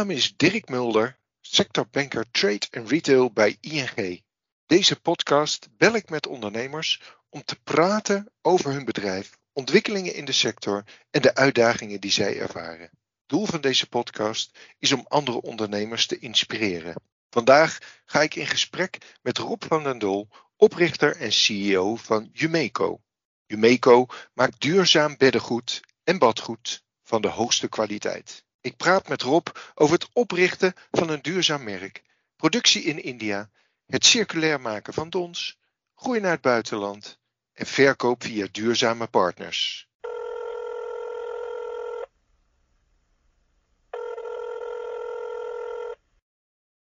naam is Dirk Mulder, sectorbanker Trade en Retail bij ING. Deze podcast bel ik met ondernemers om te praten over hun bedrijf, ontwikkelingen in de sector en de uitdagingen die zij ervaren. Doel van deze podcast is om andere ondernemers te inspireren. Vandaag ga ik in gesprek met Rob van den Dol, oprichter en CEO van Jumeco. Jumeco maakt duurzaam beddengoed en badgoed van de hoogste kwaliteit. Ik praat met Rob over het oprichten van een duurzaam merk, productie in India, het circulair maken van dons, groei naar het buitenland en verkoop via duurzame partners.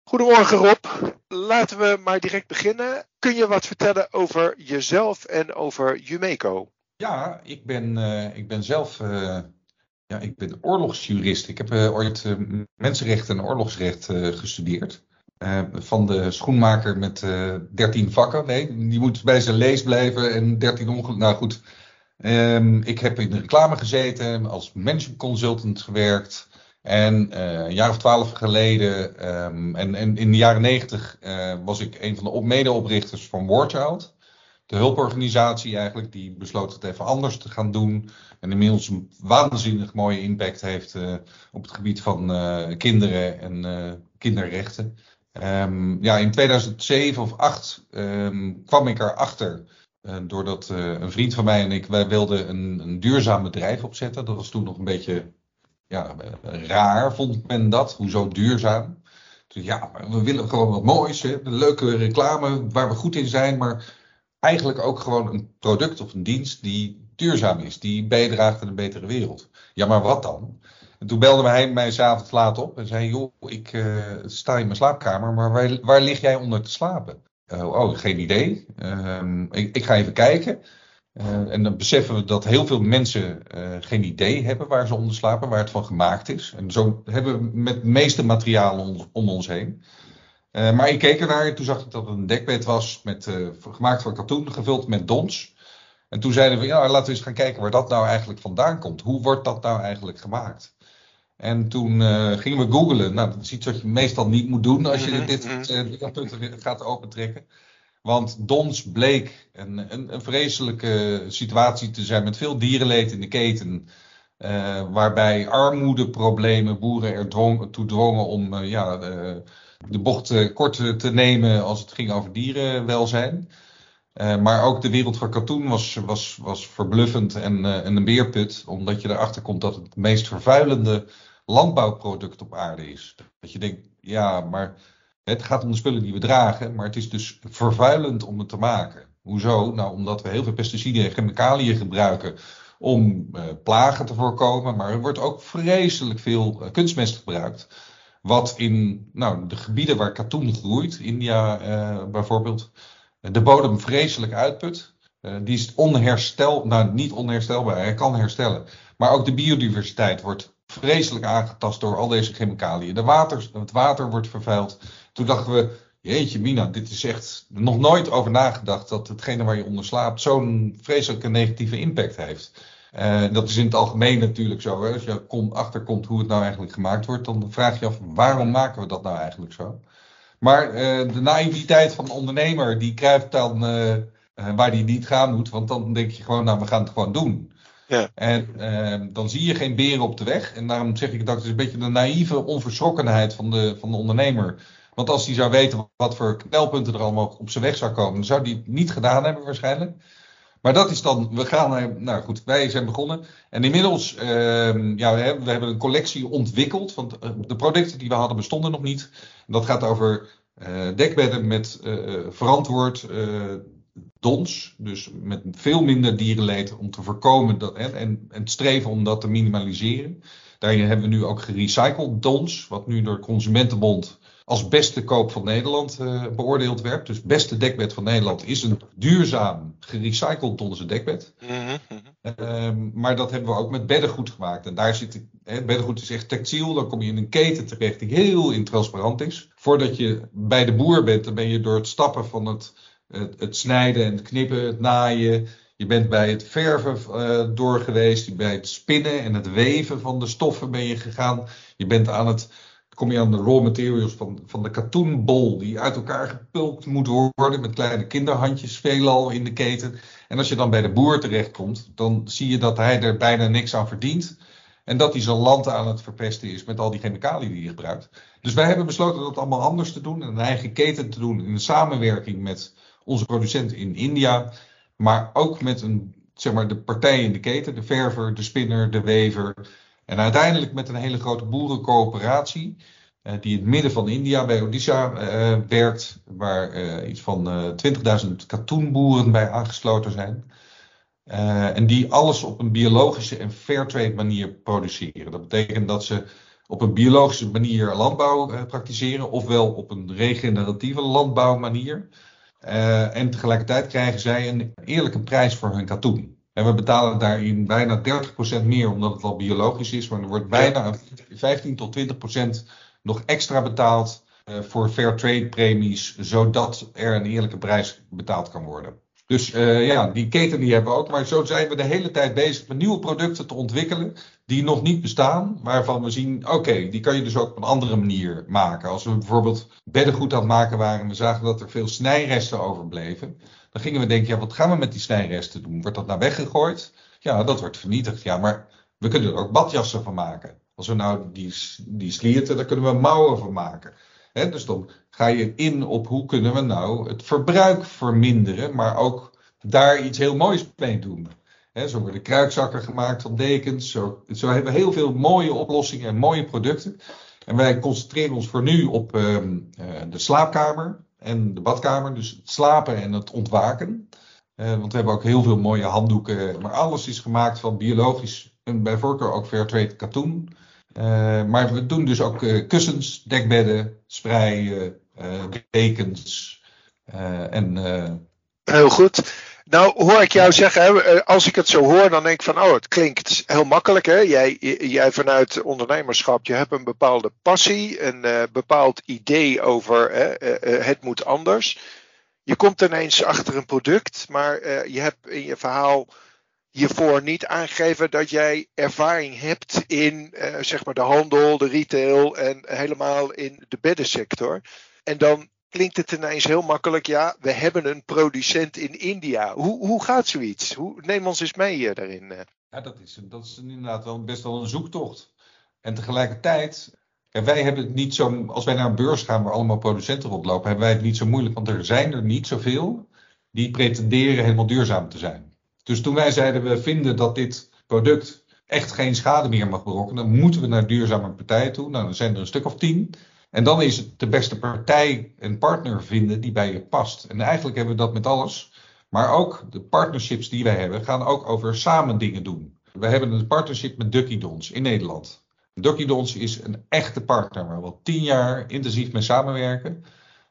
Goedemorgen Rob, laten we maar direct beginnen. Kun je wat vertellen over jezelf en over Jumeco? Ja, ik ben, uh, ik ben zelf uh, ja, ik ben oorlogsjurist. Ik heb uh, ooit mensenrecht en oorlogsrecht gestudeerd. van de schoenmaker met 13 vakken. Nee, die moet bij zijn lees blijven en 13 ongelukken. Nou goed, um, ik heb in de reclame gezeten, als management consultant gewerkt. En een jaar of twaalf geleden, um, en, en, in de jaren negentig, was ik een van de medeoprichters van Warchild. De hulporganisatie eigenlijk, die besloot het even anders te gaan doen. En inmiddels een waanzinnig mooie impact heeft uh, op het gebied van kinderen en kinderrechten. Um, ja, in 2007 of 2008 um, kwam ik erachter, doordat een vriend van mij en ik, wij wilden een, een duurzaam bedrijf opzetten. Dat was toen nog een beetje ja, raar vond men dat. Hoezo duurzaam? Ja, we willen gewoon wat moois. Een leuke reclame waar we goed in zijn. Maar eigenlijk ook gewoon een product of een dienst die duurzaam is. Die bijdraagt aan een betere wereld. Ja, maar wat dan? En toen belde hij mij s'avonds laat op en zei: Joh, ik uh, sta in mijn slaapkamer, maar waar, waar lig jij onder te slapen? Uh, oh, geen idee. Uh, ik, ik, ga even kijken. Uh, en dan beseffen we dat heel veel mensen geen idee hebben waar ze onder slapen, waar het van gemaakt is. En zo hebben we met het meeste materiaal om, om ons heen. Uh, maar ik keek ernaar en toen zag ik dat het een dekbed was met, gemaakt van katoen, gevuld met dons. En toen zeiden we, ja, laten we eens gaan kijken waar dat nou eigenlijk vandaan komt. Hoe wordt dat nou eigenlijk gemaakt? En toen gingen we googlen. Nou, dat is iets wat je meestal niet moet doen als je mhm, dit, punten gaat opentrekken. Want Dons bleek een, een, een, vreselijke situatie te zijn met veel dierenleed in de keten. Waarbij armoedeproblemen boeren er toe dwongen om ja, de, bocht uh, kort te nemen als het ging over dierenwelzijn. maar ook de wereld van katoen was, was, was verbluffend en, en een beerput, omdat je erachter komt dat het meest vervuilende landbouwproduct op aarde is. Dat je denkt, ja, maar het gaat om de spullen die we dragen, maar het is dus vervuilend om het te maken. Hoezo? Nou, omdat we heel veel pesticiden en chemicaliën gebruiken om uh, plagen te voorkomen, maar er wordt ook vreselijk veel uh, kunstmest gebruikt. Wat in nou, de gebieden waar katoen groeit, India uh, bijvoorbeeld, de bodem vreselijk uitput. die is onherstelbaar, nou niet onherstelbaar, hij kan herstellen. Maar ook de biodiversiteit wordt vreselijk aangetast door al deze chemicaliën. De water, het water wordt vervuild. Toen dachten we, jeetje mina, dit is echt nog nooit over nagedacht dat hetgene waar je onder slaapt zo'n vreselijke negatieve impact heeft. Uh, dat is in het algemeen natuurlijk zo. Hè? Als je kom, achterkomt hoe het nou eigenlijk gemaakt wordt, dan vraag je af waarom maken we dat nou eigenlijk zo? Maar uh, de naïviteit van de ondernemer, die krijgt dan uh, waar die niet gaan moet. Want dan denk je gewoon, nou we gaan het gewoon doen. Ja. En dan zie je geen beren op de weg. En daarom zeg ik dat het is een beetje de naïeve onverschrokkenheid van de, van de ondernemer. Want als hij zou weten wat voor knelpunten er allemaal op zijn weg zou komen, dan zou hij het niet gedaan hebben waarschijnlijk. Maar dat is dan, we gaan, nou goed, wij zijn begonnen. En inmiddels, uh, ja, we hebben, een collectie ontwikkeld. Want eh, de producten die we hadden bestonden nog niet. Dat gaat over uh, dekbedden met uh, verantwoord dons. Dus met veel minder dierenleed om te voorkomen dat, en, en, en streven om dat te minimaliseren. Daarin hebben we nu ook gerecycled dons, wat nu door de Consumentenbond als beste koop van Nederland uh, beoordeeld werd. Dus beste dekbed van Nederland is een duurzaam gerecycled donzen dekbed. Mm -hmm. maar dat hebben we ook met beddengoed gemaakt. En daar zit, hè, beddengoed is echt textiel. Dan kom je in een keten terecht die heel intransparant is. Voordat je bij de boer bent, dan ben je door het stappen van het, het, het snijden en het knippen, het naaien. Je bent bij het verven uh, door geweest. Bij het spinnen en het weven van de stoffen ben je gegaan. Je bent aan het kom je aan de raw materials van, van de katoenbol die uit elkaar gepulkt moet worden met kleine kinderhandjes veelal in de keten. En als je dan bij de boer terechtkomt, dan zie je dat hij er bijna niks aan verdient. En dat hij zijn land aan het verpesten is met al die chemicaliën die hij gebruikt. Dus wij hebben besloten dat allemaal anders te doen. En een eigen keten te doen in samenwerking met onze producenten in India. Maar ook met een, zeg maar, de partijen in de keten. De verver, de spinner, de wever. En uiteindelijk met een hele grote boerencoöperatie. Uh, die in het midden van India bij Odisha uh, werkt. Waar uh, iets van 20.000 katoenboeren bij aangesloten zijn. En die alles op een biologische en fairtrade manier produceren. Dat betekent dat ze op een biologische manier landbouw praktiseren, ofwel op een regeneratieve landbouwmanier. Uh, en tegelijkertijd krijgen zij een eerlijke prijs voor hun katoen. En we betalen daarin bijna 30% meer omdat het al biologisch is, maar er wordt bijna 15 tot 20% nog extra betaald voor fair trade premies, zodat er een eerlijke prijs betaald kan worden. Dus uh, ja, die keten die hebben we ook. Maar zo zijn we de hele tijd bezig met nieuwe producten te ontwikkelen die nog niet bestaan. Waarvan we zien, oké, die kan je dus ook op een andere manier maken. Als we bijvoorbeeld beddengoed aan het maken waren en we zagen dat er veel snijresten overbleven. Dan gingen we denken, ja, wat gaan we met die snijresten doen? Wordt dat nou weggegooid? Ja, dat wordt vernietigd. Ja, maar we kunnen er ook badjassen van maken. Als we nou die, die slierten, daar kunnen we mouwen van maken. Dus dan ga je in op hoe kunnen we nou het verbruik verminderen, maar ook daar iets heel moois mee doen. Zo worden kruikzakken gemaakt van dekens. Zo, zo hebben we heel veel mooie oplossingen en mooie producten. En wij concentreren ons voor nu op uh, de slaapkamer en de badkamer. Dus het slapen en het ontwaken. Uh, want we hebben ook heel veel mooie handdoeken. Maar alles is gemaakt van biologisch en bij voorkeur ook fairtrade katoen. Uh, maar we doen dus ook kussens, dekbedden, spreien, dekens en... Heel goed. Nou hoor ik jou zeggen, als ik het zo hoor, dan denk ik van, oh, het klinkt heel makkelijk. Hè? Jij, jij vanuit ondernemerschap, je hebt een bepaalde passie, een bepaald idee over het moet anders. Je komt ineens achter een product, maar je hebt in je verhaal hiervoor niet aangegeven dat jij ervaring hebt in zeg maar de handel, de retail en helemaal in de beddensector. En dan klinkt het ineens heel makkelijk, ja, we hebben een producent in India. Hoe, hoe gaat zoiets? Hoe, neem ons eens mee uh, daarin. Uh. Ja, dat is, dat is inderdaad wel best wel een zoektocht. En tegelijkertijd, wij hebben het niet zo, als wij naar een beurs gaan waar allemaal producenten rondlopen, hebben wij het niet zo moeilijk, want er zijn er niet zoveel die pretenderen helemaal duurzaam te zijn. Dus toen wij zeiden we vinden dat dit product echt geen schade meer mag berokkenen, dan moeten we naar duurzame partijen toe. Nou, dan zijn er een stuk of tien. En dan is het de beste partij en partner vinden die bij je past. En eigenlijk hebben we dat met alles. Maar ook de partnerships die wij hebben gaan ook over samen dingen doen. We hebben een partnership met Ducky Dons in Nederland. Ducky Dons is een echte partner waar we al tien jaar intensief mee samenwerken.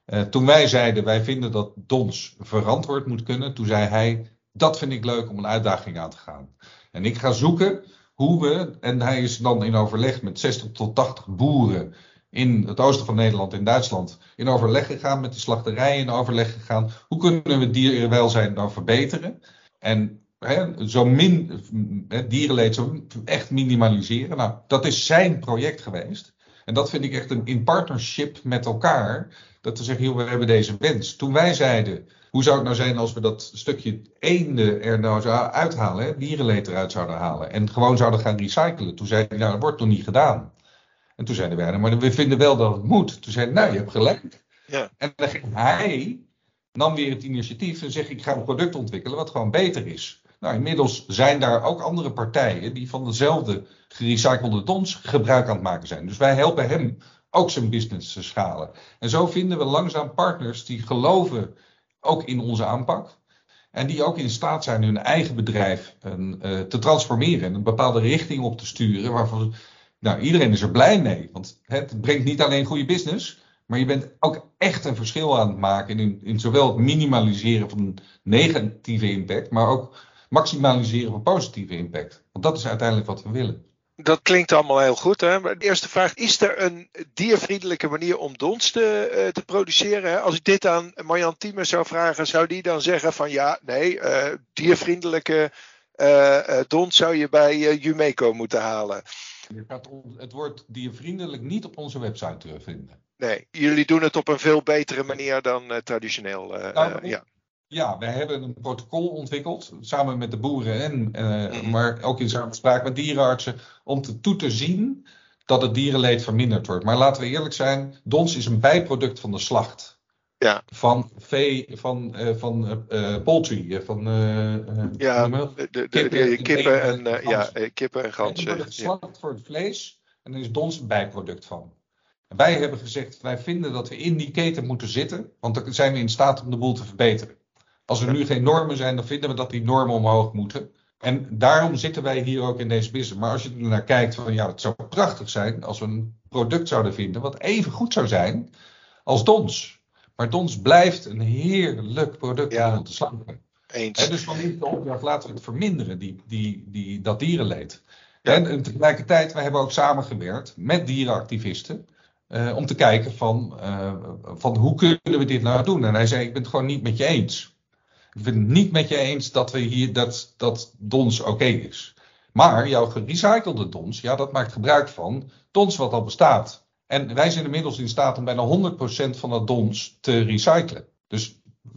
Uh, toen wij zeiden wij vinden dat Dons verantwoord moet kunnen, toen zei hij dat vind ik leuk om een uitdaging aan te gaan. En ik ga zoeken hoe we, en hij is dan in overleg met 60 tot 80 boeren in het oosten van Nederland, in Duitsland, in overleg gegaan met de slachterijen, in overleg gegaan. Hoe kunnen we dierenwelzijn dan verbeteren? En hè, zo min hè, dierenleed zo echt minimaliseren. Nou, dat is zijn project geweest. En dat vind ik echt een in partnership met elkaar. Dat we zeggen, joh, we hebben deze wens. Toen wij zeiden, hoe zou het nou zijn als we dat stukje eenden er nou zouden uithalen, hè, dierenleed eruit zouden halen en gewoon zouden gaan recyclen? Toen zei hij, nou, dat wordt nog niet gedaan. En toen zeiden wij, nou, maar we vinden wel dat het moet. Toen zei hij, nou, je hebt gelijk. Ja. En dan ging hij nam weer het initiatief en zegt, ik ga een product ontwikkelen wat gewoon beter is. Nou, inmiddels zijn daar ook andere partijen die van dezelfde gerecyclede tons gebruik aan het maken zijn. Dus wij helpen hem ook zijn business te schalen. En zo vinden we langzaam partners die geloven ook in onze aanpak. En die ook in staat zijn hun eigen bedrijf uh, te transformeren en een bepaalde richting op te sturen. Waarvan nou, iedereen is er blij mee. Want het brengt niet alleen goede business. Maar je bent ook echt een verschil aan het maken in, in zowel het minimaliseren van negatieve impact, maar ook maximaliseren van positieve impact. Want dat is uiteindelijk wat we willen dat klinkt allemaal heel goed. Hè? Maar de eerste vraag: is er een diervriendelijke manier om dons te, uh, te produceren? Als ik dit aan Marjan Thieme zou vragen, zou die dan zeggen: van ja, nee, uh, diervriendelijke uh, dons zou je bij Jumeco moeten halen? Je gaat het woord diervriendelijk niet op onze website terugvinden. Nee, jullie doen het op een veel betere manier dan eh, traditioneel. eh, Nou, ja. Ja, wij hebben een protocol ontwikkeld, samen met de boeren en, eh, Mhm. maar ook in samenspraak met dierenartsen, om te, toe te zien dat het dierenleed verminderd wordt. Maar laten we eerlijk zijn, dons is een bijproduct van de slacht. Ja. Van vee, van, eh, van eh, poultry, van Ja, de, Kippen de kippen en, en ja, kippen en ganzen. wordt het Ja. geslacht voor het vlees en dan is dons een bijproduct van. En wij hebben gezegd, wij vinden dat we in die keten moeten zitten, want dan zijn we in staat om de boel te verbeteren. Als er nu geen normen zijn, dan vinden we dat die normen omhoog moeten. En daarom zitten wij hier ook in deze business. Maar als je er naar kijkt, van ja, het zou prachtig zijn als we een product zouden vinden wat even goed zou zijn als Dons. Maar Dons blijft een heerlijk product Ja. om te slapen. Eens. En dus van de opdracht laten we het verminderen, die, die, die, dat dierenleed. Ja. En, en tegelijkertijd, wij hebben ook samengewerkt met dierenactivisten. eh, om te kijken van, eh, van hoe kunnen we dit nou doen. En hij zei, ik ben het gewoon niet met je eens. Ik ben het niet met je eens dat, we hier, dat, dat dons oké is. Maar jouw gerecyclede dons, ja, dat maakt gebruik van dons wat al bestaat. En wij zijn inmiddels in staat om bijna 100% van dat dons te recyclen. Dus 85%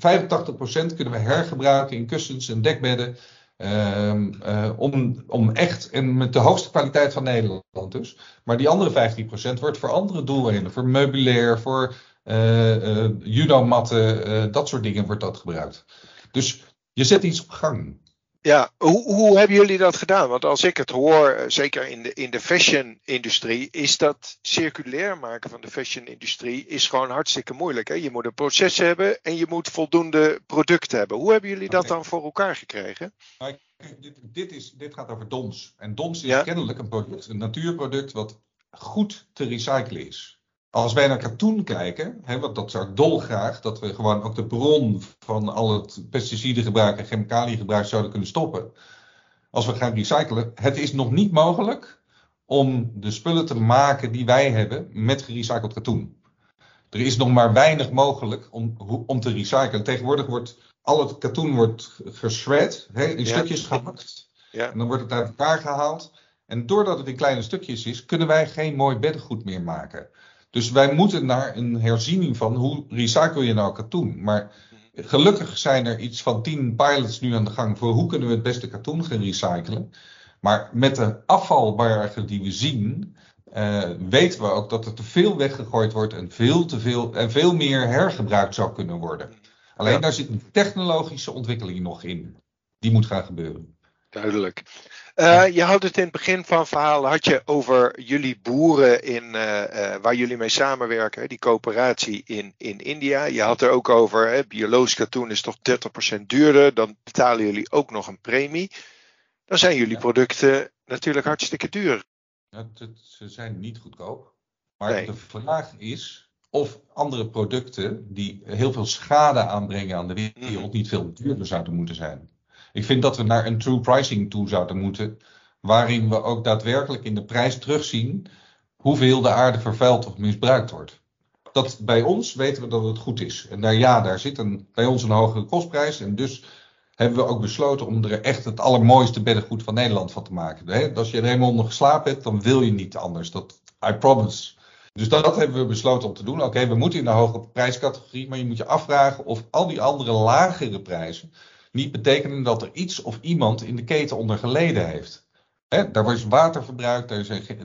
kunnen we hergebruiken in kussens en dekbedden. ehm, eh, om, om echt, en met de hoogste kwaliteit van Nederland dus. Maar die andere 15% wordt voor andere doeleinden. Voor meubilair, voor eh eh, judomatten, dat soort dingen wordt dat gebruikt. Dus je zet iets op gang. Ja, hoe, hoe hebben jullie dat gedaan? Want als ik het hoor, eh, zeker in de, in de fashion-industrie, is dat circulair maken van de fashion-industrie is gewoon hartstikke moeilijk. Hè? Je moet een proces hebben en je moet voldoende producten hebben. Hoe hebben jullie dat dan voor elkaar gekregen? Kijk, dit, dit, is, dit gaat over dons. En dons is Ja. kennelijk een product, een natuurproduct wat goed te recyclen is. Als wij naar katoen kijken, hè, want dat zou ik dolgraag, dat we gewoon ook de bron van al het pesticidengebruik en chemicaliëngebruik zouden kunnen stoppen. Als we gaan recyclen, het is nog niet mogelijk om de spullen te maken die wij hebben met gerecycled katoen. Er is nog maar weinig mogelijk om, om te recyclen. Tegenwoordig wordt al het katoen wordt geschred, hè, in Ja. stukjes gehakt. Ja. En dan wordt het uit elkaar gehaald. En doordat het in kleine stukjes is, kunnen wij geen mooi beddengoed meer maken. Dus wij moeten naar een herziening van hoe recycle je nou katoen. Maar gelukkig zijn er iets van tien pilots nu aan de gang voor hoe kunnen we het beste katoen gaan recyclen. Maar met de afvalbergen die we zien, eh, weten we ook dat er te veel weggegooid wordt en veel, te veel, en veel meer hergebruikt zou kunnen worden. Alleen Ja. daar zit een technologische ontwikkeling nog in. Die moet gaan gebeuren. Duidelijk. Eh, je had het in het begin van het verhaal had je over jullie boeren in, eh, eh, waar jullie mee samenwerken, hè, die coöperatie in, in India. Je had er ook over, hè, biologisch katoen is toch 30% duurder, dan betalen jullie ook nog een premie. Dan zijn jullie producten natuurlijk hartstikke duur. Ze zijn niet goedkoop. Maar Nee. de vraag is of andere producten die heel veel schade aanbrengen aan de wereld Mhm. niet veel duurder zouden moeten zijn. Ik vind dat we naar een true pricing toe zouden moeten, waarin we ook daadwerkelijk in de prijs terugzien hoeveel de aarde vervuild of misbruikt wordt. Dat bij ons weten we dat het goed is. En daar, ja, daar zit een, bij ons een hogere kostprijs. En dus hebben we ook besloten om er echt het allermooiste beddengoed van Nederland van te maken. Als je er eenmaal onder geslapen hebt, dan wil je niet anders. Dat, I promise. Dus dat, hebben we besloten om te doen. Oké, we moeten in de hoge prijscategorie, maar je moet je afvragen of al die andere lagere prijzen niet betekenen dat er iets of iemand in de keten onder geleden heeft. Daar is water verbruikt,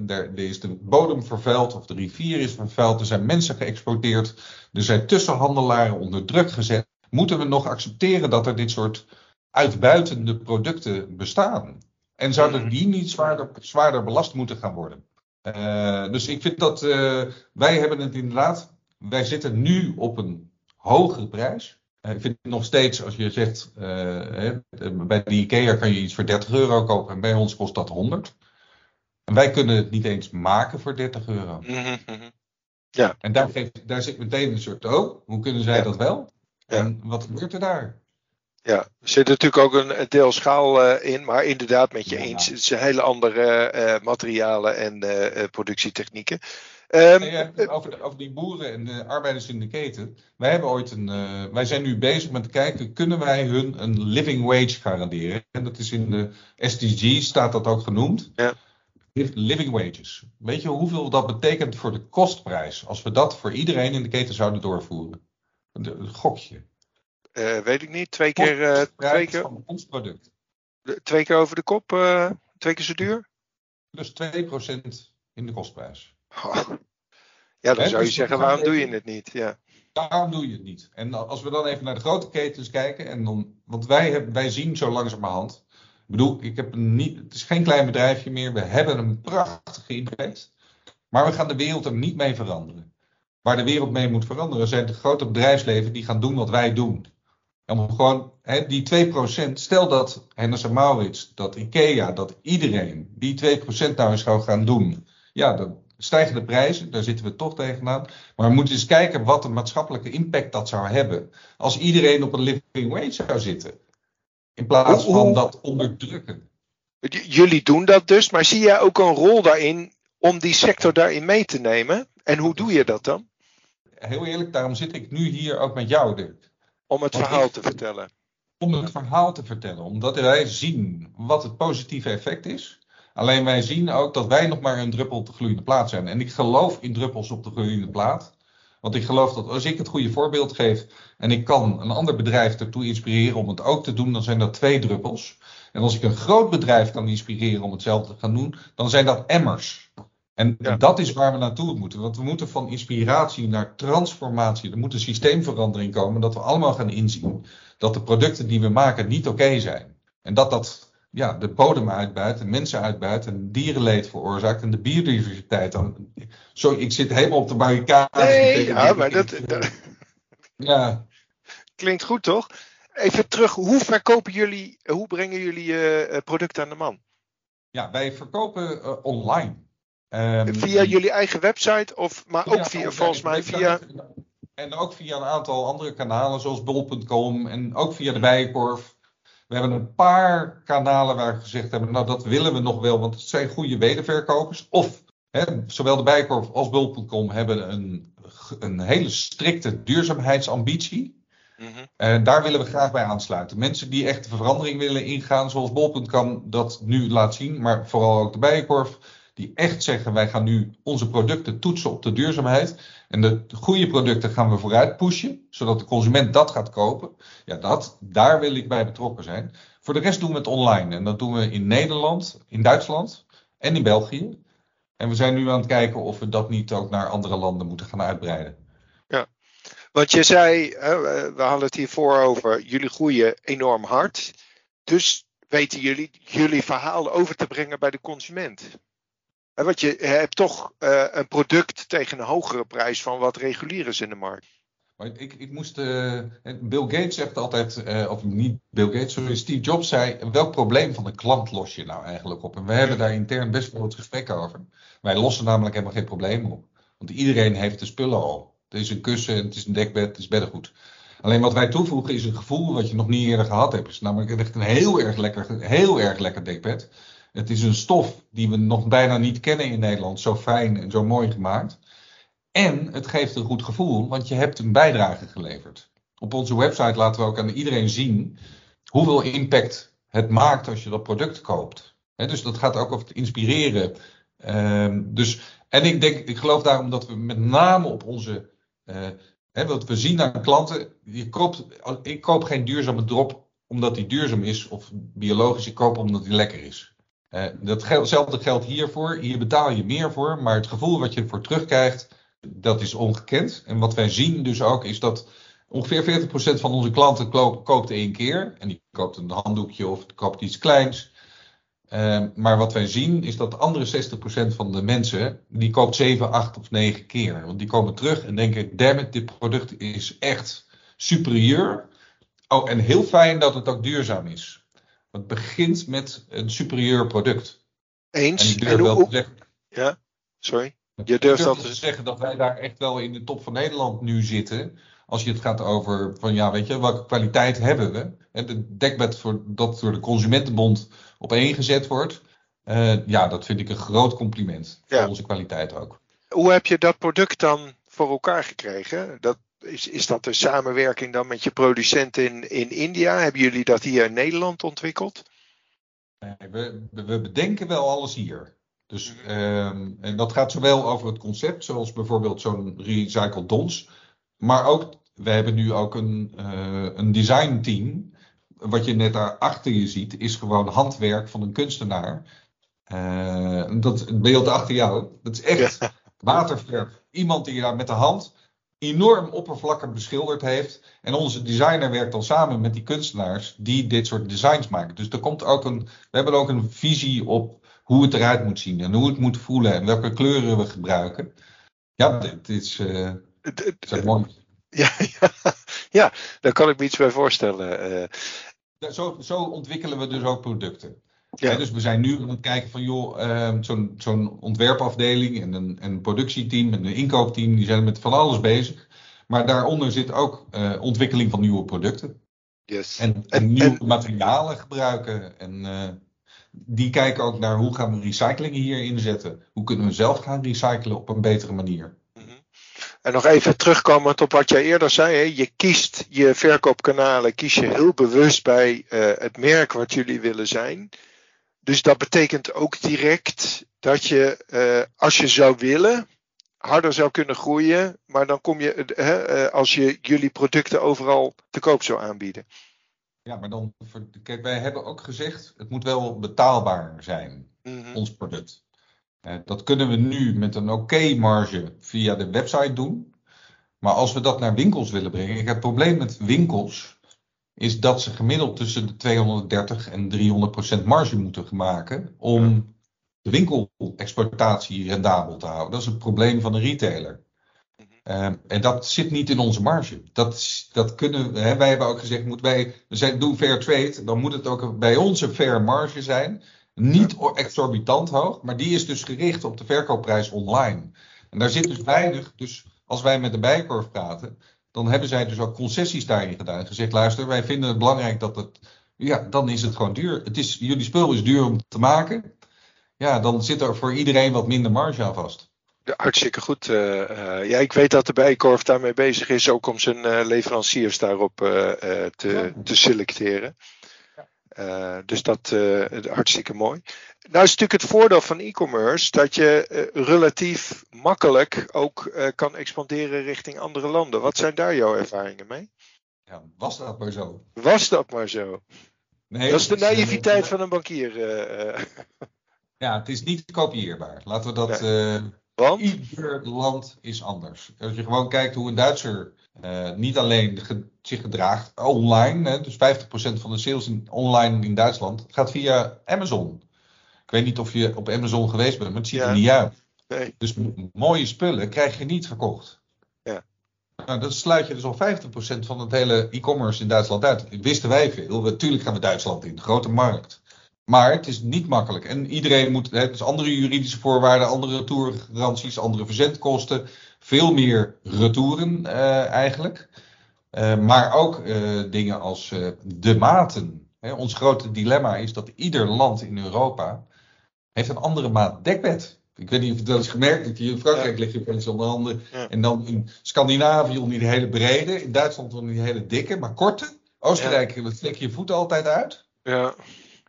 daar, er is de bodem vervuild of de rivier is vervuild, er zijn mensen geëxploiteerd, er zijn tussenhandelaren onder druk gezet. Moeten we nog accepteren dat er dit soort uitbuitende producten bestaan? En zouden die niet zwaarder, zwaarder belast moeten gaan worden? Eh, dus ik vind dat eh, wij hebben het inderdaad, wij zitten nu op een hogere prijs. Eh, ik vind het nog steeds, als je zegt, eh, hè, bij de IKEA kan je iets voor 30 euro kopen en bij ons kost dat 100. En wij kunnen het niet eens maken voor 30 euro. Mhm, mhm. En daar, geeft, daar zit meteen een soort, oh, hoe kunnen zij Ja. dat wel? Ja. En wat gebeurt er daar? Ja, er zit natuurlijk ook een, deel schaal eh, in, maar inderdaad met je Ja. eens. Het zijn hele andere eh, materialen en eh, eh, productietechnieken. Ehm, ja, over, die boeren en de arbeiders in de keten. Wij, hebben ooit een, eh, wij zijn nu bezig met te kijken, kunnen wij hun een living wage garanderen? En dat is in de SDG, staat dat ook genoemd. Ja. living wages. Weet je hoeveel dat betekent voor de kostprijs als we dat voor iedereen in de keten zouden doorvoeren? Een gokje. Uh, weet ik niet. Twee keer, uh, twee keer, van ons product. Twee keer over de kop, twee keer zo duur? Dus 2% in de kostprijs. Oh. Ja, dan He, zou je dus zeggen, waarom doe je het niet? Ja. Waarom doe je het niet? En als we dan even naar de grote ketens kijken, en dan, want wij, hebben, wij zien zo langzamerhand. Ik bedoel, ik heb niet, het is geen klein bedrijfje meer. We hebben een prachtige impact. Maar we gaan de wereld er niet mee veranderen. Waar de wereld mee moet veranderen zijn de grote bedrijfsleven die gaan doen wat wij doen. En gewoon hè, die 2%, stel dat Hennes en Maurits, dat IKEA, dat iedereen die 2% nou eens zou gaan doen. Ja, dan stijgen de prijzen, daar zitten we toch tegenaan. Maar we moeten eens kijken wat de maatschappelijke impact dat zou hebben. Als iedereen op een living wage zou zitten. In plaats van dat onderdrukken. Jullie doen dat dus, maar zie jij ook een rol daarin om die sector daarin mee te nemen? En hoe doe je dat dan? Heel eerlijk, daarom zit ik nu hier ook met jou, Dirk. Om het verhaal te vertellen. Om het verhaal te vertellen. Omdat wij zien wat het positieve effect is. Alleen wij zien ook dat wij nog maar een druppel op de gloeiende plaat zijn. En ik geloof in druppels op de gloeiende plaat. Want ik geloof dat als ik het goede voorbeeld geef en ik kan een ander bedrijf ertoe inspireren om het ook te doen, dan zijn dat twee druppels. En als ik een groot bedrijf kan inspireren om hetzelfde te gaan doen, dan zijn dat emmers. En dat is waar we naartoe moeten. Want we moeten van inspiratie naar transformatie. Er moet een systeemverandering komen. Dat we allemaal gaan inzien dat de producten die we maken niet oké zijn. En dat dat ja, de bodem uitbuit, en mensen uitbuit en dierenleed veroorzaakt en de biodiversiteit. Dan, sorry, ik zit helemaal op de barricade. Nee, ja, maar dat, ja. klinkt goed toch? Even terug, hoe verkopen jullie, hoe brengen jullie uh, producten aan de man? Ja, wij verkopen uh, online. Um, via jullie eigen website, of, maar ook via, volgens mij via... En ook via een aantal andere kanalen, zoals bol.com en ook via de Bijenkorf. We hebben een paar kanalen waar we gezegd hebben, nou dat willen we nog wel, want het zijn goede wederverkopers. Of hè, zowel de Bijenkorf als bol.com hebben een, een hele strikte duurzaamheidsambitie. Mhm. En daar willen we graag bij aansluiten. Mensen die echt de verandering willen ingaan, zoals bol.com dat nu laat zien, maar vooral ook de Bijenkorf die echt zeggen wij gaan nu onze producten toetsen op de duurzaamheid. En de goede producten gaan we vooruit pushen, zodat de consument dat gaat kopen. Ja, dat, daar wil ik bij betrokken zijn. Voor de rest doen we het online. En dat doen we in Nederland, in Duitsland en in België. En we zijn nu aan het kijken of we dat niet ook naar andere landen moeten gaan uitbreiden. Ja, want je zei, we hadden het hiervoor over, jullie groeien enorm hard. Dus weten jullie jullie verhaal over te brengen bij de consument. Want je hebt toch uh, een product tegen een hogere prijs van wat regulier is in de markt. Maar ik, ik moest. Uh, Bill Gates zegt altijd, uh, of niet Bill Gates, sorry, Steve Jobs zei: welk probleem van de klant los je nou eigenlijk op? En we hebben daar intern best wel het gesprek over. Wij lossen namelijk helemaal geen probleem op. Want iedereen heeft de spullen al. Het is een kussen, het is een dekbed, het is beddengoed. Alleen wat wij toevoegen is een gevoel wat je nog niet eerder gehad hebt. Het is namelijk echt een heel erg lekker, heel erg lekker dekbed. Het is een stof die we nog bijna niet kennen in Nederland. Zo fijn en zo mooi gemaakt. En het geeft een goed gevoel, want je hebt een bijdrage geleverd. Op onze website laten we ook aan iedereen zien hoeveel impact het maakt als je dat product koopt. dus dat gaat ook over het inspireren. Ehm, dus, en ik denk, ik geloof daarom dat we met name op onze. Uh, wat we zien aan klanten. Je koopt, ik koop geen duurzame drop omdat die duurzaam is of biologisch. Ik koop omdat die lekker is. Uh, datzelfde geldt hiervoor. Hier betaal je meer voor, maar het gevoel wat je ervoor terugkrijgt, dat is ongekend. En wat wij zien dus ook is dat ongeveer 40% van onze klanten koopt één keer. En die koopt een handdoekje of koopt iets kleins. Uh, maar wat wij zien is dat de andere 60% van de mensen, die koopt 7, 8 of 9 keer. Want die komen terug en denken, damn dit product is echt superieur. Oh, en heel fijn dat het ook duurzaam is. Het begint met een superieur product. Eens. En ik durf wel te zeggen. Ja, sorry. Je durft dat te zeggen dat wij daar echt wel in de top van Nederland nu zitten. Als je het gaat over van ja, weet je, welke kwaliteit hebben we? En de dekbed voor, dat door de Consumentenbond op één gezet wordt. Uh, ja, dat vind ik een groot compliment voor onze kwaliteit ook. Hoe heb je dat product dan voor elkaar gekregen? Dat, is, is dat een samenwerking dan met je producent in, in India? Hebben jullie dat hier in Nederland ontwikkeld? Nee, we, we bedenken wel alles hier. Dus, ehm, en dat gaat zowel over het concept, zoals bijvoorbeeld zo'n recycled dons. Maar ook, we hebben nu ook een, uh, een design team. Wat je net daar achter je ziet, is gewoon handwerk van een kunstenaar. Uh, dat het beeld achter jou, dat is echt waterverf. Iemand die daar met de hand enorm oppervlakkig beschilderd heeft. En onze designer werkt dan samen met die kunstenaars die dit soort designs maken. Dus er komt ook een, we hebben ook een visie op hoe het eruit moet zien en hoe het moet voelen en welke kleuren we gebruiken. Ja, dit is, uh, is mooi. Ja, ja, ja, daar kan ik me iets bij voorstellen. Uh, zo, zo ontwikkelen we dus ook producten. Ja. dus we zijn nu aan het kijken van, joh, uh, zo'n zo'n ontwerpafdeling en een, een productieteam en een inkoopteam, die zijn met van alles bezig. Maar daaronder zit ook uh, ontwikkeling van nieuwe producten. Yes. En, en, nieuwe materialen gebruiken. En uh, die kijken ook naar hoe gaan we recycling hier inzetten. Hoe kunnen we zelf gaan recyclen op een betere manier. Mhm. En nog even terugkomend op wat jij eerder zei. Hè? Je kiest je verkoopkanalen, kies je heel bewust bij uh, het merk wat jullie willen zijn. Dus dat betekent ook direct dat je, uh, als je zou willen, harder zou kunnen groeien. Maar dan kom je, uh, als je jullie producten overal te koop zou aanbieden. Ja, maar dan, kijk, wij hebben ook gezegd, het moet wel betaalbaar zijn, mm -hmm. ons product. Uh, dat kunnen we nu met een oké okay marge via de website doen. Maar als we dat naar winkels willen brengen, ik heb het probleem met winkels is dat ze gemiddeld tussen de 230 en 300 procent marge moeten maken om de winkelexploitatie rendabel te houden. Dat is het probleem van een retailer. Uh, en dat zit niet in onze marge. Dat, dat kunnen, hè, wij hebben ook gezegd, moet wij, we zijn, doen fair trade, dan moet het ook bij ons een fair marge zijn. Niet exorbitant hoog, maar die is dus gericht op de verkoopprijs online. En daar zit dus weinig, dus als wij met de bijkorf praten, dan hebben zij dus ook concessies daarin gedaan. Gezegd, luister, wij vinden het belangrijk dat het, ja, dan is het gewoon duur. Het is, jullie spul is duur om te maken. Ja, dan zit er voor iedereen wat minder marge aan vast. Ja, hartstikke goed. Uh, uh, ja, ik weet dat de Bijkorf daarmee bezig is, ook om zijn uh, leveranciers daarop te, te selecteren. dus dat hartstikke mooi. Nou is natuurlijk het voordeel van e-commerce dat je uh, relatief makkelijk ook uh, kan expanderen richting andere landen. Wat zijn daar jouw ervaringen mee? Ja, was dat maar zo? Was dat maar zo? Nee, dat is de naïviteit van een bankier. Uh, ja, het is niet kopieerbaar. Laten we dat. Nee. Want? Ieder land is anders. Als je gewoon kijkt hoe een Duitser niet alleen zich gedraagt online, hè, dus 50% van de sales in, online in Duitsland gaat via Amazon. Ik weet niet of je op Amazon geweest bent, maar het ziet er niet uit. Nee. Dus mooie spullen krijg je niet verkocht. Ja. Nou, dat sluit je dus al 50% van het hele e-commerce in Duitsland uit. Wisten wij veel. Natuurlijk gaan we Duitsland in, grote markt. Maar het is niet makkelijk. En iedereen moet, hè, dus andere juridische voorwaarden, andere retourgaranties, andere verzendkosten. Veel meer retouren uh, eigenlijk. Uh, maar ook uh, dingen als de maten. Hè, ons grote dilemma is dat ieder land in Europa heeft een andere maat dekbed. Ik weet niet of je dat eens gemerkt hebt. Hier in Frankrijk lig je opeens onder andere. En dan in Scandinavië onder die hele brede. In Duitsland onder die hele dikke, maar korte. Oostenrijk trek je je voeten altijd uit. Ja.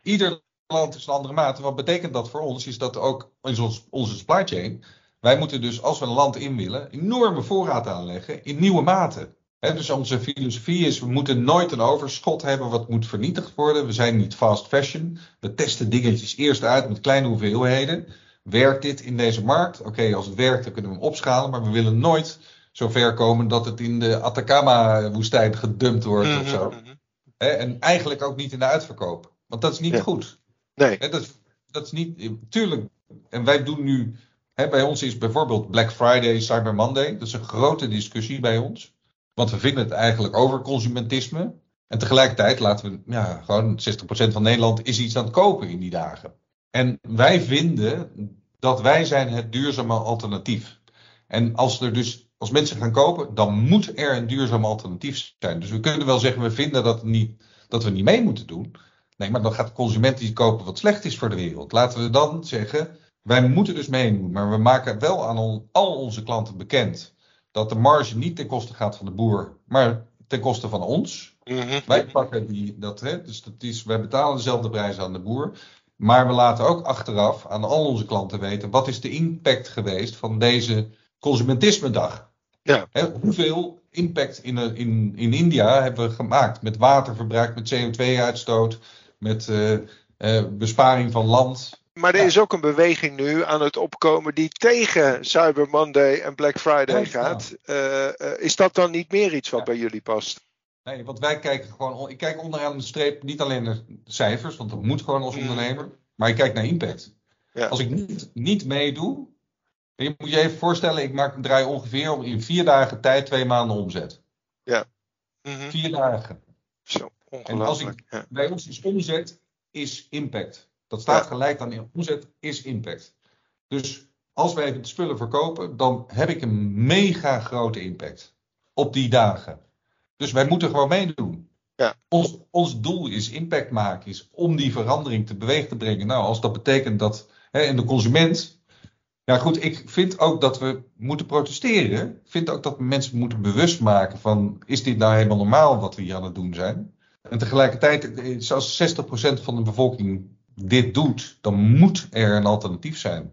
Ieder land is een andere maat. Wat betekent dat voor ons? Is dat ook in ons, onze supply chain. Wij moeten dus, als we een land in willen, enorme voorraad aanleggen in nieuwe maten. He, dus onze filosofie is, we moeten nooit een overschot hebben wat moet vernietigd worden. We zijn niet fast fashion. We testen dingetjes eerst uit met kleine hoeveelheden. Werkt dit in deze markt? Oké, als het werkt, dan kunnen we hem opschalen. Maar we willen nooit zo ver komen dat het in de Atacama-woestijn gedumpt wordt mm -hmm. of zo. Mhm, mhm. en eigenlijk ook niet in de uitverkoop. Want dat is niet ja. goed. Nee. dat, dat is niet, tuurlijk. En wij doen nu, bij ons is bijvoorbeeld Black Friday, Cyber Monday. Dat is een grote discussie bij ons. Want we vinden het eigenlijk over consumentisme. En tegelijkertijd laten we, ja, gewoon 60% van Nederland is iets aan het kopen in die dagen. En wij vinden dat wij zijn het duurzame alternatief. En als er dus, als mensen gaan kopen, dan moet er een duurzaam alternatief zijn. Dus we kunnen wel zeggen, we vinden dat, niet, dat we niet mee moeten doen. Nee, maar dan gaat de consument iets kopen wat slecht is voor de wereld. Laten we dan zeggen, wij moeten dus meedoen. Maar we maken wel aan al onze klanten bekend dat de marge niet ten koste gaat van de boer, maar ten koste van ons. Mm -hmm. Wij pakken die, dat, hè, dus dat is, wij betalen dezelfde prijs aan de boer. Maar we laten ook achteraf aan al onze klanten weten wat is de impact geweest van deze consumentisme-dag. Ja. Hè, hoeveel impact in, eh, in, in India hebben we gemaakt met waterverbruik, met CO2-uitstoot, met uh, uh, besparing van land. Maar er Ja. is ook een beweging nu aan het opkomen die tegen Cyber Monday en Black Friday Ja, gaat. Eh, eh, is dat dan niet meer iets wat Ja. bij jullie past? Nee, want wij kijken gewoon, ik kijk onderaan de streep niet alleen naar cijfers, want dat moet gewoon als Mm. ondernemer, maar ik kijk naar impact. Ja. Als ik niet, niet meedoe, je moet je even voorstellen, ik maak een draai ongeveer om in vier dagen tijd twee maanden omzet. Mhm. Vier dagen. Zo, En als ongelooflijk. ik, Ja. bij ons is omzet is impact. Dat staat gelijk aan omzet is impact. Dus als wij de spullen verkopen, dan heb ik een mega grote impact op die dagen. Dus wij moeten gewoon meedoen. Ja. Ons, ons doel is impact maken, is om die verandering te beweeg te brengen. Nou, als dat betekent dat, hè, en de consument. Ja, goed, ik vind ook dat we moeten protesteren. Ik vind ook dat we mensen moeten bewust maken van, is dit nou helemaal normaal wat we hier aan het doen zijn? En tegelijkertijd, eh, als 60% van de bevolking dit doet, dan moet er een alternatief zijn.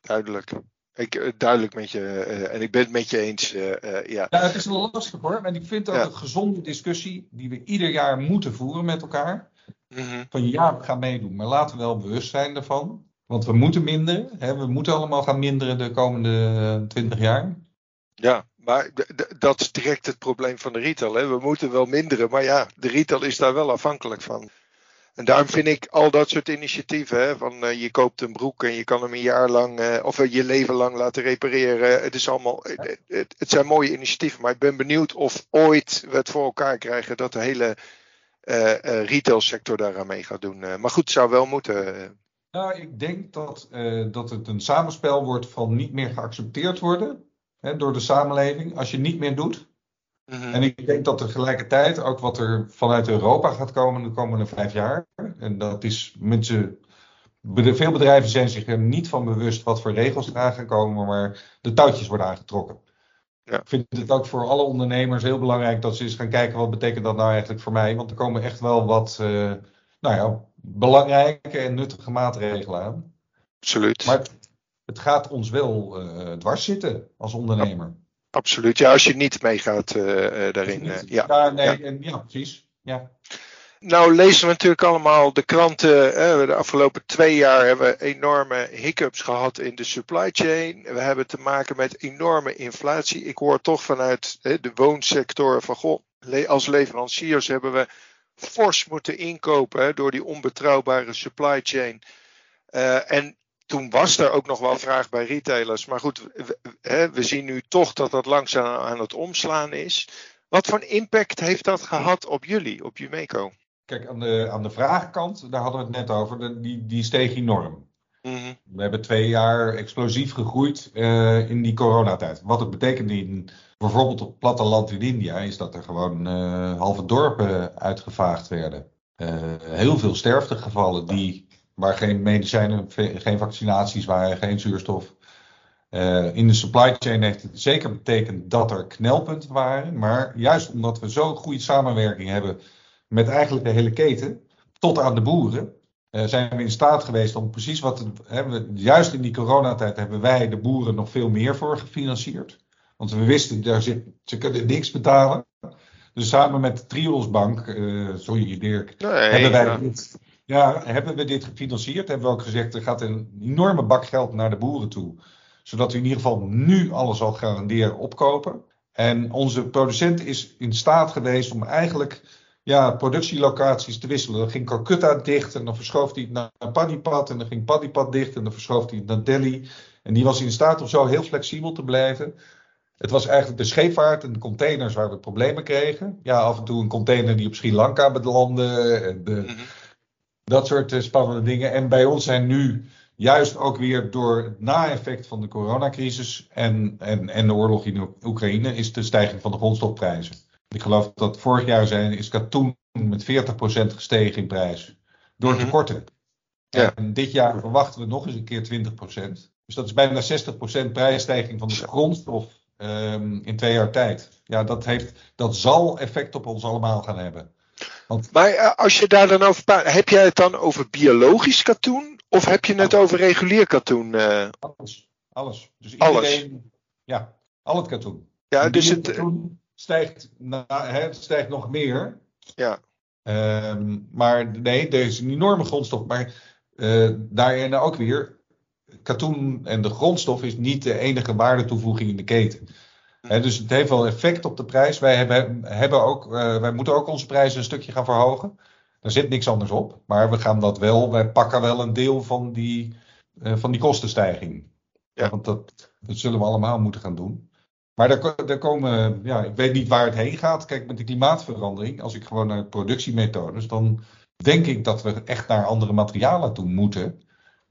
Duidelijk. Ik, eh, duidelijk met je. eh, en ik ben het met je eens. eh, ja. Ja, het is wel lastig hoor. En ik vind Ja. een gezonde discussie die we ieder jaar moeten voeren met elkaar. Mhm. Van ja, we gaan meedoen, maar laten we wel bewust zijn daarvan. Want we moeten minderen. Hè? We moeten allemaal gaan minderen de komende 20 jaar. Ja, maar dat is direct het probleem van de retail. Hè. We moeten wel minderen, maar ja, de retail is daar wel afhankelijk van. En daarom vind ik al dat soort initiatieven, hè, van eh, je koopt een broek en je kan hem een jaar lang eh, of eh, je leven lang laten repareren. Het, is allemaal, het, het, het zijn mooie initiatieven, maar ik ben benieuwd of ooit we het voor elkaar krijgen dat de hele retailsector daaraan mee gaat doen. Maar goed, het zou wel moeten. Nou, ik denk dat, dat het een samenspel wordt van niet meer geaccepteerd worden hè, door de samenleving als je niet meer doet. Mhm. En ik denk dat tegelijkertijd ook wat er vanuit Europa gaat komen de komende vijf jaar. En dat is mensen. Veel bedrijven zijn zich er niet van bewust wat voor regels eraan gaan komen, maar de touwtjes worden aangetrokken. Ja. Ik vind het ook voor alle ondernemers heel belangrijk dat ze eens gaan kijken wat betekent dat nou eigenlijk voor mij. Want er komen echt wel wat eh, nou ja, belangrijke en nuttige maatregelen aan. Absoluut. Maar het, het gaat ons wel eh, dwars zitten als ondernemer. Absoluut. Ja, als je niet meegaat eh, eh, daarin. eh, ja. ja, nee, En, ja, precies. Ja. Nou lezen we natuurlijk allemaal de kranten. De afgelopen twee jaar hebben we enorme hiccups gehad in de supply chain. We hebben te maken met enorme inflatie. Ik hoor toch vanuit de woonsector van goh, als leveranciers hebben we fors moeten inkopen door die onbetrouwbare supply chain. En toen was er ook nog wel vraag bij retailers. Maar goed, we, hè, we zien nu toch dat dat langzaam aan het omslaan is. Wat voor impact heeft dat gehad op jullie, op Jumeco? Kijk, aan de, aan de vraagkant, daar hadden we het net over, die, die steeg enorm. Mhm. We hebben twee jaar explosief gegroeid eh, in die coronatijd. Wat het betekent in bijvoorbeeld op het platteland in India, is dat er gewoon eh, halve dorpen uitgevaagd werden. Eh, heel veel sterftegevallen die, waar geen medicijnen, geen vaccinaties waren, geen zuurstof. Eh, in de supply chain heeft het zeker betekend dat er knelpunten waren. Maar juist omdat we zo'n goede samenwerking hebben met eigenlijk de hele keten, tot aan de boeren, eh, zijn we in staat geweest om precies wat. Hè, we, juist in die coronatijd hebben wij de boeren nog veel meer voor gefinancierd. Want we wisten, daar zit, ze kunnen niks betalen. Dus samen met de Triosbank, eh sorry Dirk, Nee, hebben wij ja. Ja, hebben we dit gefinancierd. Hebben we ook gezegd, er gaat een enorme bak geld naar de boeren toe. Zodat we in ieder geval nu alles al garanderen opkopen. En onze producent is in staat geweest om eigenlijk ja, productielocaties te wisselen. Dan ging Calcutta dicht en dan verschoof hij het naar Panipat. En dan ging Panipat dicht en dan verschoof hij het naar Delhi. En die was in staat om zo heel flexibel te blijven. Het was eigenlijk de scheepvaart en de containers waar we problemen kregen. Ja, af en toe een container die op Sri Lanka belandde. En de, Mhm. Dat soort eh, spannende dingen. En bij ons zijn nu, juist ook weer door het na-effect van de coronacrisis en, en, en de oorlog in Oek- Oekraïne, is de stijging van de grondstofprijzen. Ik geloof dat vorig jaar zijn, is katoen met 40% gestegen in prijs. Door Mhm. tekorten. Ja. En dit jaar verwachten we nog eens een keer 20%. Dus dat is bijna 60% prijsstijging van de grondstof ehm, in twee jaar tijd. Ja, dat, heeft, dat zal effect op ons allemaal gaan hebben. Want, Maar eh, als je daar dan over praat, heb jij het dan over biologisch katoen? Of heb je het over regulier katoen? eh? alles. Alles. Dus Alles. iedereen, ja, al het katoen. ja, dus het, katoen stijgt, na, hè, het stijgt nog meer. ja. Ehm, maar nee, er is een enorme grondstof. Maar eh, daarin ook weer, katoen en de grondstof is niet de enige waardetoevoeging in de keten. Dus het heeft wel effect op de prijs. Wij, hebben, hebben ook, eh, wij moeten ook onze prijzen een stukje gaan verhogen. Daar zit niks anders op. Maar we gaan dat wel, wij pakken wel een deel van die, eh, van die kostenstijging. Ja. Want dat, dat zullen we allemaal moeten gaan doen. Maar daar, daar komen, ja, ik weet niet waar het heen gaat. Kijk, met de klimaatverandering, als ik gewoon naar productiemethodes, dan denk ik dat we echt naar andere materialen toe moeten.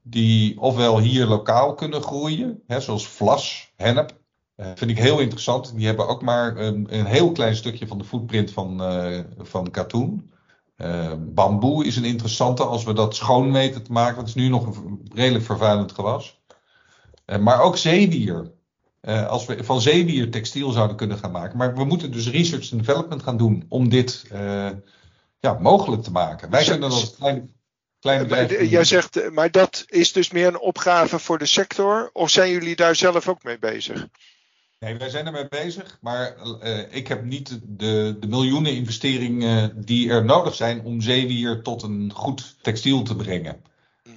Die ofwel hier lokaal kunnen groeien, hè, zoals vlas, hennep. Eh, vind ik heel interessant. Die hebben ook maar een, een heel klein stukje van de footprint van, eh, van katoen. Eh, bamboe is een interessante als we dat schoon weten te maken. Want het is nu nog een redelijk vervuilend gewas. Maar ook zeewier. Als we van zeewier textiel zouden kunnen gaan maken. Maar we moeten dus research en development gaan doen om dit ja, mogelijk te maken. Wij kunnen dat als klein, klein Maar bedrijf. Jij zegt, maar dat is dus meer een opgave voor de sector? Of zijn jullie daar zelf ook mee bezig? Nee, wij zijn ermee bezig, maar eh, ik heb niet de, de miljoenen investeringen die er nodig zijn om zeewier tot een goed textiel te brengen.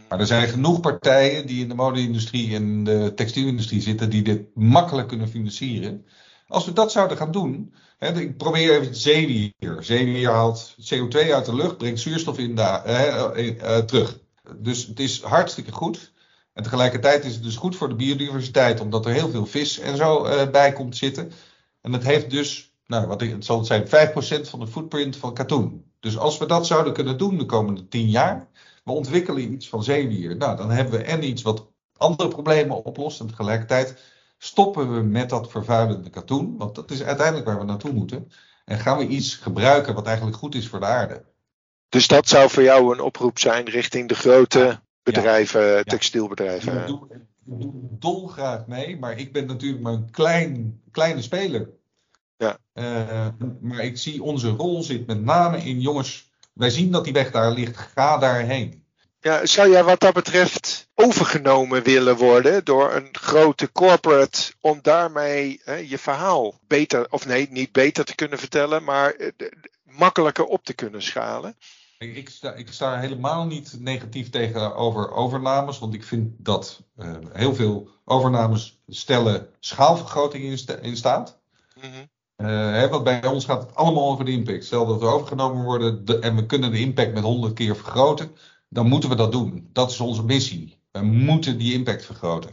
Maar er zijn genoeg partijen die in de mode-industrie en de textielindustrie zitten die dit makkelijk kunnen financieren. Als we dat zouden gaan doen, hè, ik probeer even zeewier. Zeewier haalt CO2 uit de lucht, brengt zuurstof in de, eh, eh, eh, terug. Dus het is hartstikke goed. En tegelijkertijd is het dus goed voor de biodiversiteit, omdat er heel veel vis en zo eh, bij komt zitten. En het heeft dus, nou, wat ik, het zal zijn, 5% van de footprint van katoen. Dus als we dat zouden kunnen doen de komende 10 jaar, we ontwikkelen iets van zeewier. Nou, dan hebben we en iets wat andere problemen oplost. En tegelijkertijd stoppen we met dat vervuilende katoen. Want dat is uiteindelijk waar we naartoe moeten. En gaan we iets gebruiken wat eigenlijk goed is voor de aarde. Dus dat zou voor jou een oproep zijn richting de grote bedrijven, textielbedrijven. Ik doe, dolgraag mee, maar ik ben natuurlijk maar een klein, kleine speler. Ja. Eh, maar ik zie onze rol zit met name in, jongens, wij zien dat die weg daar ligt, ga daarheen. Ja, zou jij wat dat betreft overgenomen willen worden door een grote corporate om daarmee hè, je verhaal beter, of nee, niet beter te kunnen vertellen, maar eh, makkelijker op te kunnen schalen? Ik, sta, ik sta helemaal niet negatief tegenover overnames, want ik vind dat eh, heel veel overnames stellen schaalvergroting in, sta- in staat. Hè, want bij ons gaat het allemaal over de impact. Stel dat we overgenomen worden de- en we kunnen de impact met 100 keer vergroten, dan moeten we dat doen. Dat is onze missie. We moeten die impact vergroten.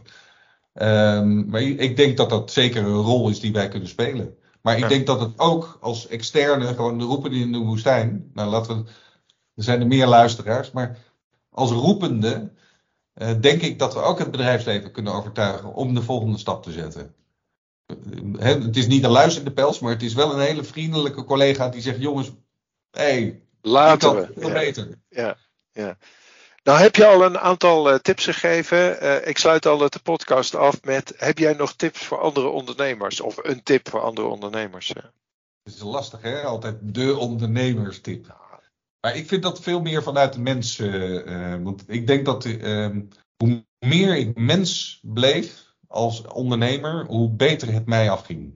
Ehm, maar ik ik denk dat dat zeker een rol is die wij kunnen spelen. Maar ik Ja. denk dat het ook als externe, gewoon de roepen in de woestijn. Nou, laten we. Er zijn er meer luisteraars, maar als roepende. eh, denk ik dat we ook het bedrijfsleven kunnen overtuigen om de volgende stap te zetten. Eh, het is niet een luis in de pels, maar het is wel een hele vriendelijke collega die zegt: jongens, hé, hey, Laten we. veel Ja. beter. Ja, ja. Nou heb je al een aantal eh, tips gegeven. Ik sluit al de podcast af met: heb jij nog tips voor andere ondernemers? Of een tip voor andere ondernemers? Het is lastig, hè? Altijd de ondernemerstip. Maar ik vind dat veel meer vanuit de mens. eh, eh, want ik denk dat eh, hoe meer ik mens bleef als ondernemer, hoe beter het mij afging.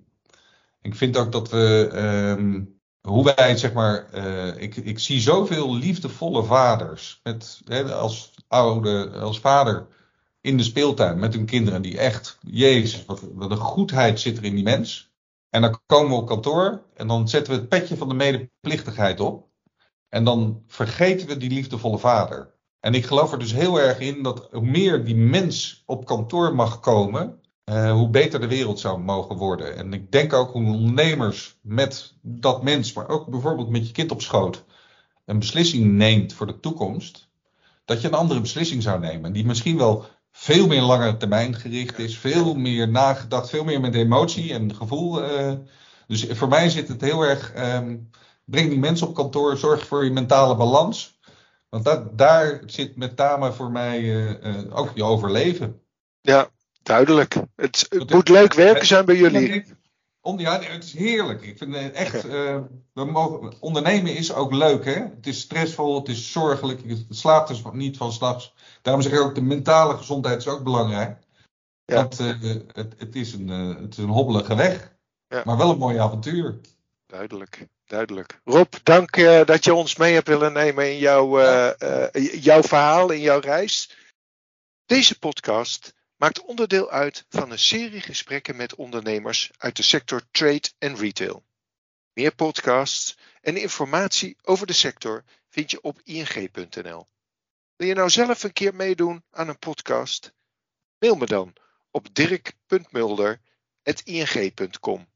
Ik vind ook dat we, ehm, hoe wij zeg maar, ik, ik zie zoveel liefdevolle vaders met, hè, als oude, als vader in de speeltuin met hun kinderen die echt, jezus, wat, wat een goedheid zit er in die mens. En dan komen we op kantoor en dan zetten we het petje van de medeplichtigheid op. En dan vergeten we die liefdevolle vader. En ik geloof er dus heel erg in dat hoe meer die mens op kantoor mag komen, eh, hoe beter de wereld zou mogen worden. En ik denk ook hoe ondernemers met dat mens, maar ook bijvoorbeeld met je kind op schoot, een beslissing neemt voor de toekomst, dat je een andere beslissing zou nemen. Die misschien wel veel meer lange termijn gericht is, veel meer nagedacht, veel meer met emotie en gevoel. eh. dus voor mij zit het heel erg, ehm, breng die mensen op kantoor, zorg voor je mentale balans. Want dat, daar zit met name voor mij eh, eh, ook je overleven. Ja, duidelijk. Het, het moet leuk werken zijn bij jullie. Om, ja, het is heerlijk. Ik vind het echt. Uh, we mogen, ondernemen is ook leuk, hè? Het is stressvol, het is zorgelijk. Het slaapt dus niet van s'nachts. Daarom zeg ik ook: de mentale gezondheid is ook belangrijk. Ja. Want uh, het, het, is een, uh, het is een hobbelige weg, ja. maar wel een mooi avontuur. Duidelijk, duidelijk. Rob, dank uh, dat je ons mee hebt willen nemen in jouw, ja. jouw verhaal, in jouw reis. Deze podcast maakt onderdeel uit van een serie gesprekken met ondernemers uit de sector trade en retail. Meer podcasts en informatie over de sector vind je op ing.nl. Wil je nou zelf een keer meedoen aan een podcast? Mail me dan op dirk.mulder.ing.com.